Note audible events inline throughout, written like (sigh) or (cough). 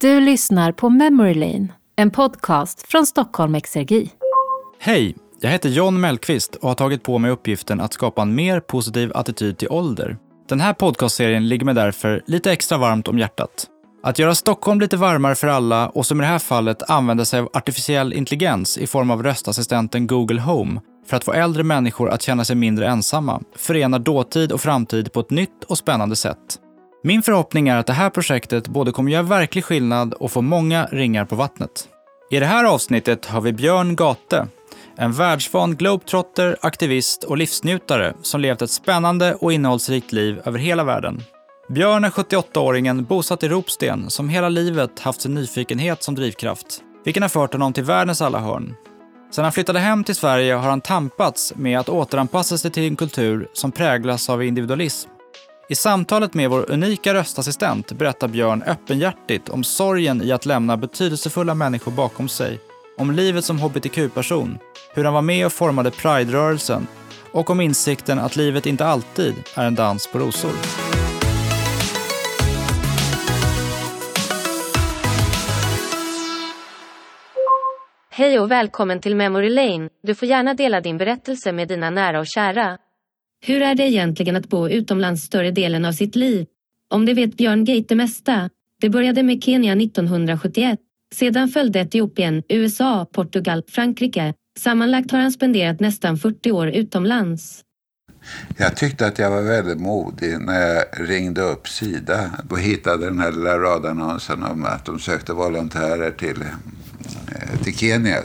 Du lyssnar på Memory Lane, en podcast från Stockholm Exergi. Hej, jag heter John Mellqvist och har tagit på mig uppgiften att skapa en mer positiv attityd till ålder. Den här podcastserien ligger mig därför lite extra varmt om hjärtat. Att göra Stockholm lite varmare för alla och som i det här fallet använda sig av artificiell intelligens i form av röstassistenten Google Home för att få äldre människor att känna sig mindre ensamma förenar dåtid och framtid på ett nytt och spännande sätt. Min förhoppning är att det här projektet både kommer göra verklig skillnad och få många ringar på vattnet. I det här avsnittet har vi Björn Gate, en världsvan globetrotter, aktivist och livsnjutare som levt ett spännande och innehållsrikt liv över hela världen. Björn är 78-åringen bosatt i Ropsten som hela livet haft sin nyfikenhet som drivkraft, vilken har fört honom till världens alla hörn. Sedan han flyttade hem till Sverige har han tampats med att återanpassa sig till en kultur som präglas av individualism. I samtalet med vår unika röstassistent berättar Björn öppenhjärtigt om sorgen i att lämna betydelsefulla människor bakom sig, om livet som hbtq-person, hur han var med och formade Pride-rörelsen och om insikten att livet inte alltid är en dans på rosor. Hej och välkommen till Memory Lane. Du får gärna dela din berättelse med dina nära och kära. Hur är det egentligen att bo utomlands större delen av sitt liv? Om det vet Björn Gate det mesta. Det började med Kenya 1971. Sedan följde Etiopien, USA, Portugal, Frankrike. Sammanlagt har han spenderat nästan 40 år utomlands. Jag tyckte att jag var väldigt modig när jag ringde upp Sida och hittade den här lilla radannonsen om att de sökte volontärer till, eh, till Kenya.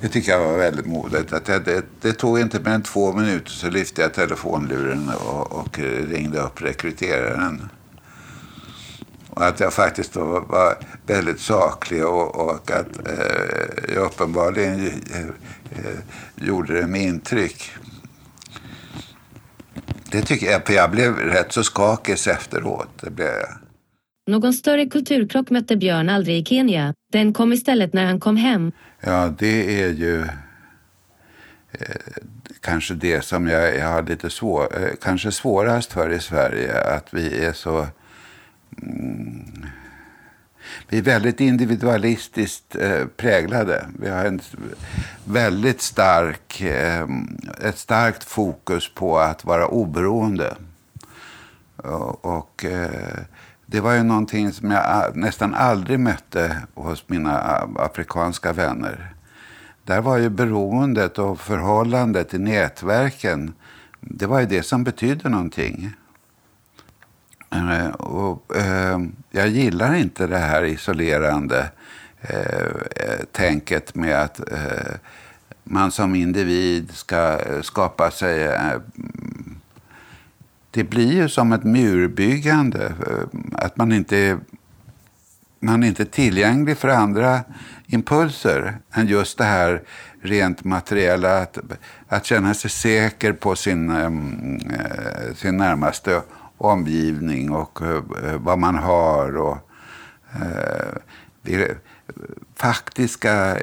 Det tycker jag var väldigt modigt. Att det, det, det, tog inte mer än två minuter så lyfte jag telefonluren och, och ringde upp rekryteraren. Och att jag faktiskt då var väldigt saklig och, och att eh, jag uppenbarligen eh, eh, gjorde det med intryck. Det tycker jag, för jag blev rätt så skakig efteråt. Det blev jag. Någon större kulturkrock mötte Björn aldrig i Kenya. Den kom istället när han kom hem. Ja, det är ju eh, kanske det som jag, jag har lite svår, eh, kanske svårast för i Sverige. Att vi är så... Mm, vi är väldigt individualistiskt eh, präglade. Vi har en väldigt stark, eh, ett starkt fokus på att vara oberoende. Och, och eh, det var ju någonting som jag nästan aldrig mötte hos mina afrikanska vänner. Där var ju beroendet och förhållandet i nätverken, det var ju det som betydde någonting. Eh, och, eh, jag gillar inte det här isolerande eh, eh tänket med att eh, man som individ ska eh, skapa sig eh, det blir ju som ett murbyggande. Eh, att man inte, man är inte tillgänglig för andra impulser än just det här rent materiella. Att, att känna sig säker på sin, äh, sin närmaste omgivning och äh, vad man har. Och, äh, faktiska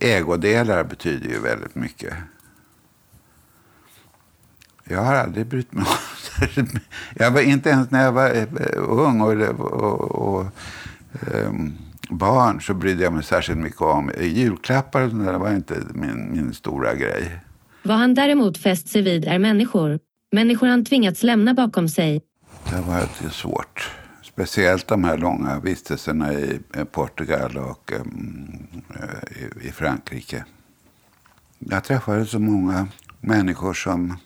ägodelar betyder ju väldigt mycket. Jag har aldrig brytt mig om (laughs) Jag var inte ens när jag var eh, ung och, och, och um, barn så brydde jag mig särskilt mycket om julklappar. Och sånt där. Det var inte min, min stora grej. Vad han däremot fäst sig vid är människor. Människor han tvingats lämna bakom sig. Det var lite svårt. Speciellt de här långa vistelserna i Portugal och um, i, i Frankrike. Jag träffade så många människor som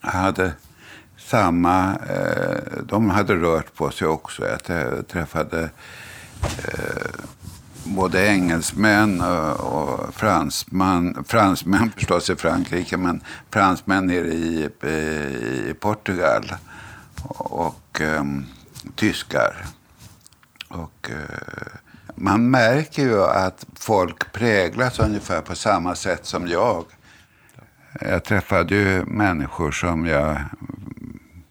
hade samma... Eh, de hade rört på sig också. Jag träffade eh, både engelsmän eh, och, fransmän, fransmän (laughs) förstås i Frankrike, men fransmän nere i, i Portugal och, och tyskar. Och, man märker ju att folk präglas ungefär på samma sätt som jag. Jag träffade ju människor som jag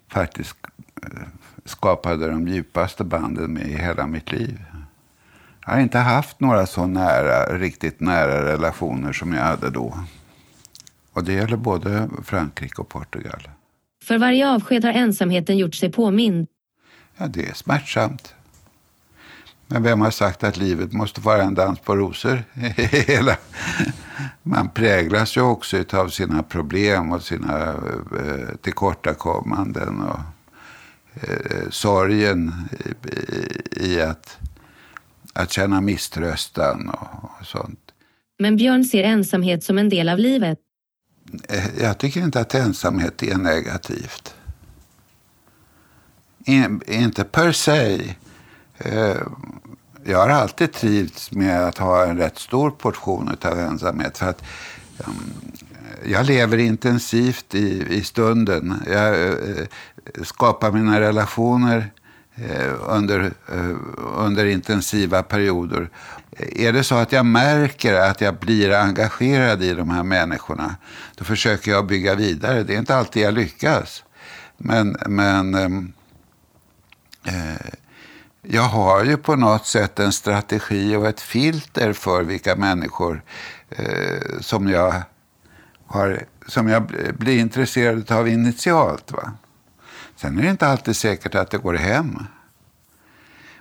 faktiskt eh, skapade de djupaste banden med i hela mitt liv. Jag har inte haft några så nära, riktigt nära relationer som jag hade då. Och det gäller både Frankrike och Portugal. För varje avsked har ensamheten gjort sig påmind. Ja, det är smärtsamt. Men vem har sagt att livet måste vara en dans på rosor? Hela. Man präglas ju också av sina problem och sina eh, tillkortakommanden. Och eh, sorgen i, i, att, att känna misströstan och, och sånt. Men Björn ser ensamhet som en del av livet. Eh, jag tycker inte att ensamhet är negativt. In, inte per se. Eh, jag har alltid trivts med att ha en rätt stor portion av ensamhet. För att um, jag lever intensivt i, i stunden. Jag uh, skapar mina relationer uh, under, uh, under intensiva perioder. Är det så att jag märker att jag blir engagerad i de här människorna, då försöker jag bygga vidare. Det är inte alltid jag lyckas. Men, men um, jag har ju på något sätt en strategi och ett filter för vilka människor eh, som, jag har, som jag blir intresserad av initialt. Va? Sen är det inte alltid säkert att det går hem.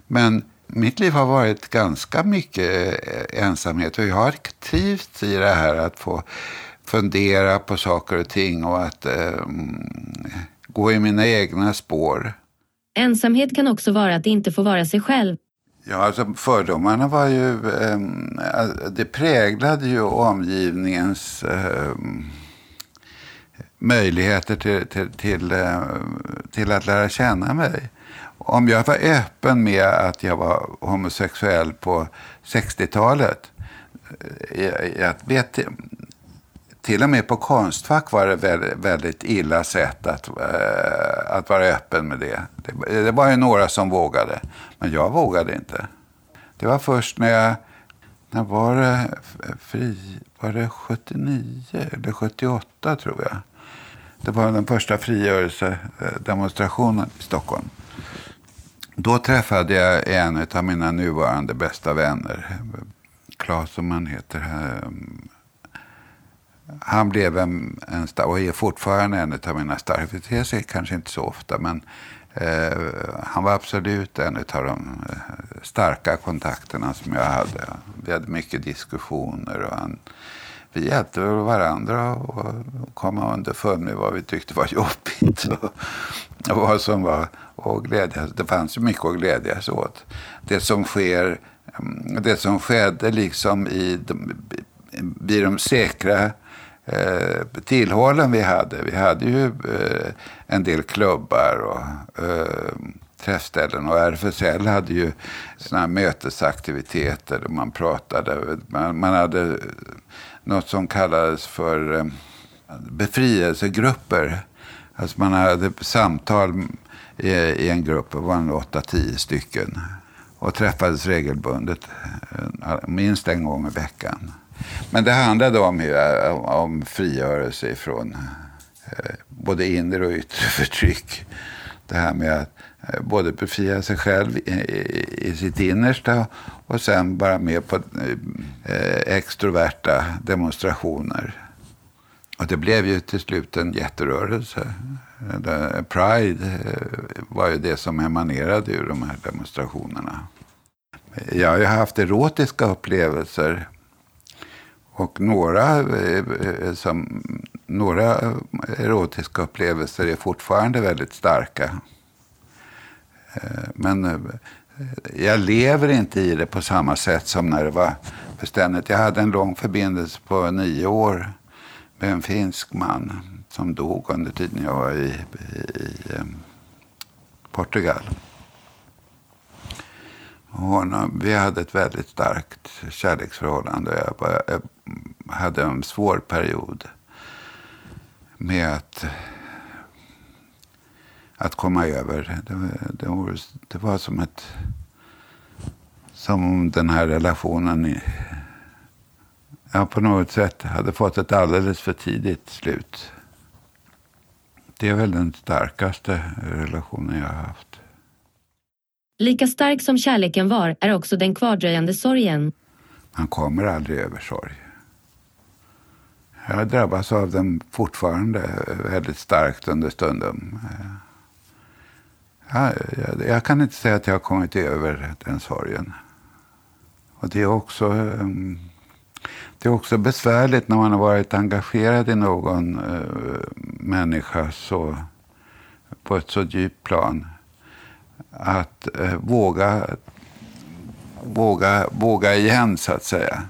Men mitt liv har varit ganska mycket eh, ensamhet och jag har trivts i det här att få fundera på saker och ting och att eh, mm, gå i mina egna spår. Ensamhet kan också vara att inte få vara sig själv. Ja, alltså fördomarna var ju... Eh, det präglade ju omgivningens eh, möjligheter till, till, till, eh, till, att lära känna mig. Om jag var öppen med att jag var homosexuell på 60-talet. Eh, jag, jag vet, till och med på Konstfack var det väldigt, väldigt illa sett att, eh, att vara öppen med det. det. det. var ju några som vågade, men jag vågade inte. Det var först när jag, när var det fri, var det 79 eller 78 tror jag. Det var den första frigörelsedemonstrationen i Stockholm. Då träffade jag en av mina nuvarande bästa vänner. Claes som han heter eh, han blev en, en och är fortfarande en av mina starka, vi ses kanske inte så ofta, men eh, han var absolut en av de eh, starka kontakterna som jag hade. Vi hade mycket diskussioner och han, vi hjälpte varandra och komma underfund med vad vi tyckte var jobbigt och, och vad som var och glädjas. Det fanns ju mycket att glädjas åt. Det som sker, mm, det som skedde liksom i de, i de säkra eh, tillhållen vi hade. Vi hade ju eh, en del klubbar och eh, träffställen. Och RFSL hade ju såna mötesaktiviteter där man pratade. Man, man hade eh, något som kallades för eh, befrielsegrupper. Alltså man hade samtal i, i en grupp, det var en åtta, tio stycken. Och träffades regelbundet, eh, minst en gång i veckan. Men det handlade om, om frigörelse från eh, både inre och yttre (laughs) förtryck. Det här med att eh, både befria sig själv i, i, i sitt innersta och sen vara med på eh, eh extroverta demonstrationer. Och det blev ju till slut en jätterörelse. Pride eh, var ju det som emanerade ur de här demonstrationerna. Jag har ju haft erotiska upplevelser och några, eh, eh, som, några erotiska upplevelser är fortfarande väldigt starka. Eh, men jag lever inte i det på samma sätt som när det var beständigt. Jag hade en lång förbindelse på nio år med en finsk man som dog under tiden jag var i, i, i Portugal. Honom, vi hade ett väldigt starkt kärleksförhållande. Jag, jag hade en svår period med att, att komma över. Det, det, var, det var som ett som om den här relationen ja, på något sätt hade fått ett alldeles för tidigt slut. Det är väl den starkaste relationen jag har haft. Lika stark som kärleken var är också den kvardröjande sorgen. Man kommer aldrig över sorg. Jag drabbas av den fortfarande väldigt starkt under stunden. Jag, jag, kan inte säga att jag har kommit över den sorgen. Och det är också, ehm, det är också besvärligt när man har varit engagerad i någon eh, människa så, på ett så djupt plan. Att eh, våga, våga, våga igen, så att säga.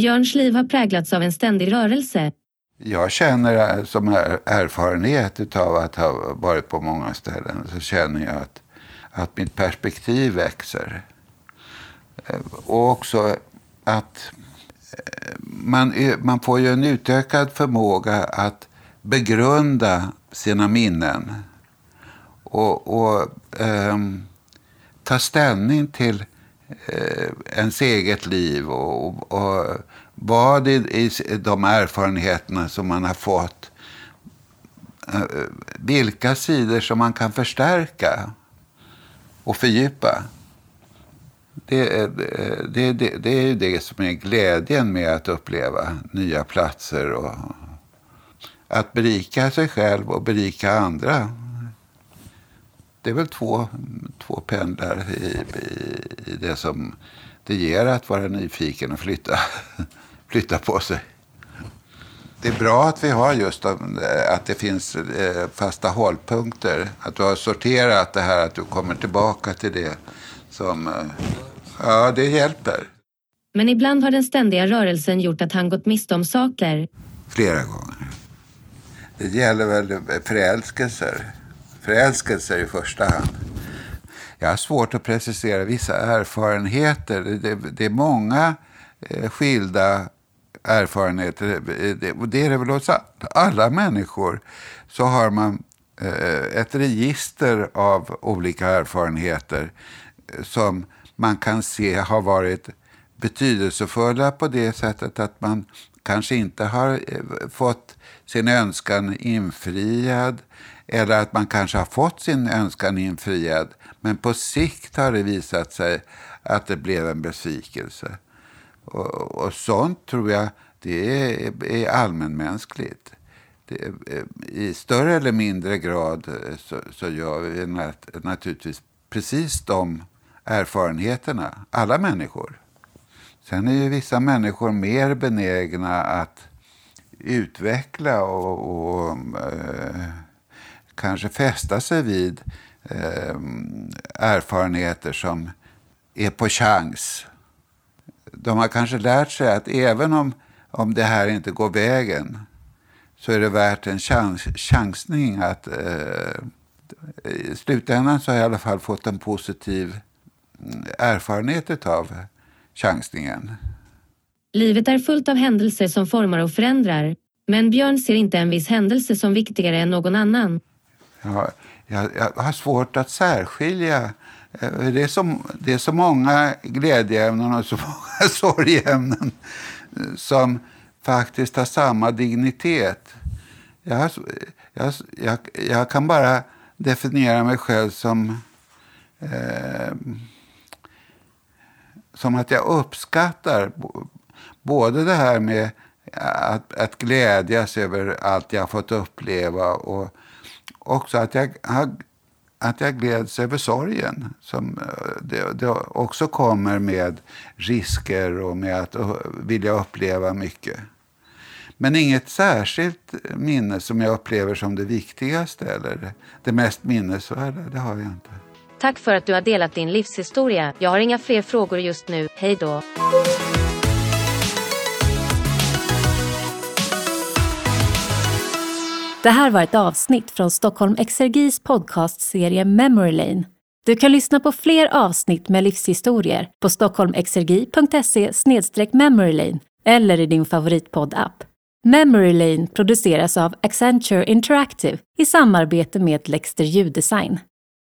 Björns liv har präglats av en ständig rörelse. Jag känner eh, som erfarenhet av att ha varit på många ställen så känner jag att, att mitt perspektiv växer. Eh, och också att eh, man, man får ju en utökad förmåga att begrunda sina minnen och, och eh, ta ställning till eh, ens eget liv och, och vad i, i de erfarenheterna som man har fått, eh, vilka sidor som man kan förstärka och fördjupa. Det, det, det, det är ju det som är glädjen med att uppleva nya platser och att berika sig själv och berika andra. Det är väl två, två pendlar i, i, i det som det ger att vara nyfiken och flytta, (laughs) flytta på sig. Det är bra att vi har just att det finns eh, fasta hållpunkter. Att du har sorterat det här, att du kommer tillbaka till det som eh, Ja, det hjälper. Men ibland har den ständiga rörelsen gjort att han gått miste om saker. Flera gånger. Det gäller väl förälskelser. Förälskelser i första hand. Jag har svårt att precisera vissa erfarenheter. Det, det är många eh, skilda erfarenheter. Det, det är det väl hos alla människor. Så har man eh, ett register av olika erfarenheter eh, som man kan se har varit betydelsefulla på det sättet att man kanske inte har eh, fått sin önskan infriad eller att man kanske har fått sin önskan infriad men på sikt har det visat sig att det blev en besvikelse. Och, och sånt tror jag det är, är allmänmänskligt. Det, eh, I större eller mindre grad eh, så, så gör vi nat naturligtvis precis de erfarenheterna, alla människor. Sen är ju vissa människor mer benägna att utveckla och, och eh, kanske fästa sig vid eh, erfarenheter som är på chans. De har kanske lärt sig att även om, om det här inte går vägen så är det värt en chans, chansning att eh, i slutändan så har jag i alla fall fått en positiv erfarenhet av chansningen. Livet är fullt av händelser som formar och förändrar. Men Björn ser inte en viss händelse som viktigare än någon annan. Ja, jag, jag har svårt att särskilja. Eh, det är, så, det är så många glädjeämnen och så (laughs) många sorgeämnen eh, som faktiskt har samma dignitet. Jag, jag, jag, jag kan bara definiera mig själv som eh, som att jag uppskattar både det här med att, att glädjas över allt jag har fått uppleva och också att jag, har att jag gläds över sorgen. Som eh, det, det också kommer med risker och med att eh, vilja uppleva mycket. Men inget särskilt minne som jag upplever som det viktigaste eller det mest minnesvärda, det har jag inte. Tack för att du har delat din livshistoria. Jag har inga fler frågor just nu. Hej då. Det här var ett avsnitt från Stockholm Exergis podcastserie Memory Lane. Du kan lyssna på fler avsnitt med livshistorier på stockholmexergi.se memorylane eller i din favoritpodd-app. Memory Lane produceras av Accenture Interactive i samarbete med Lexter Ljuddesign.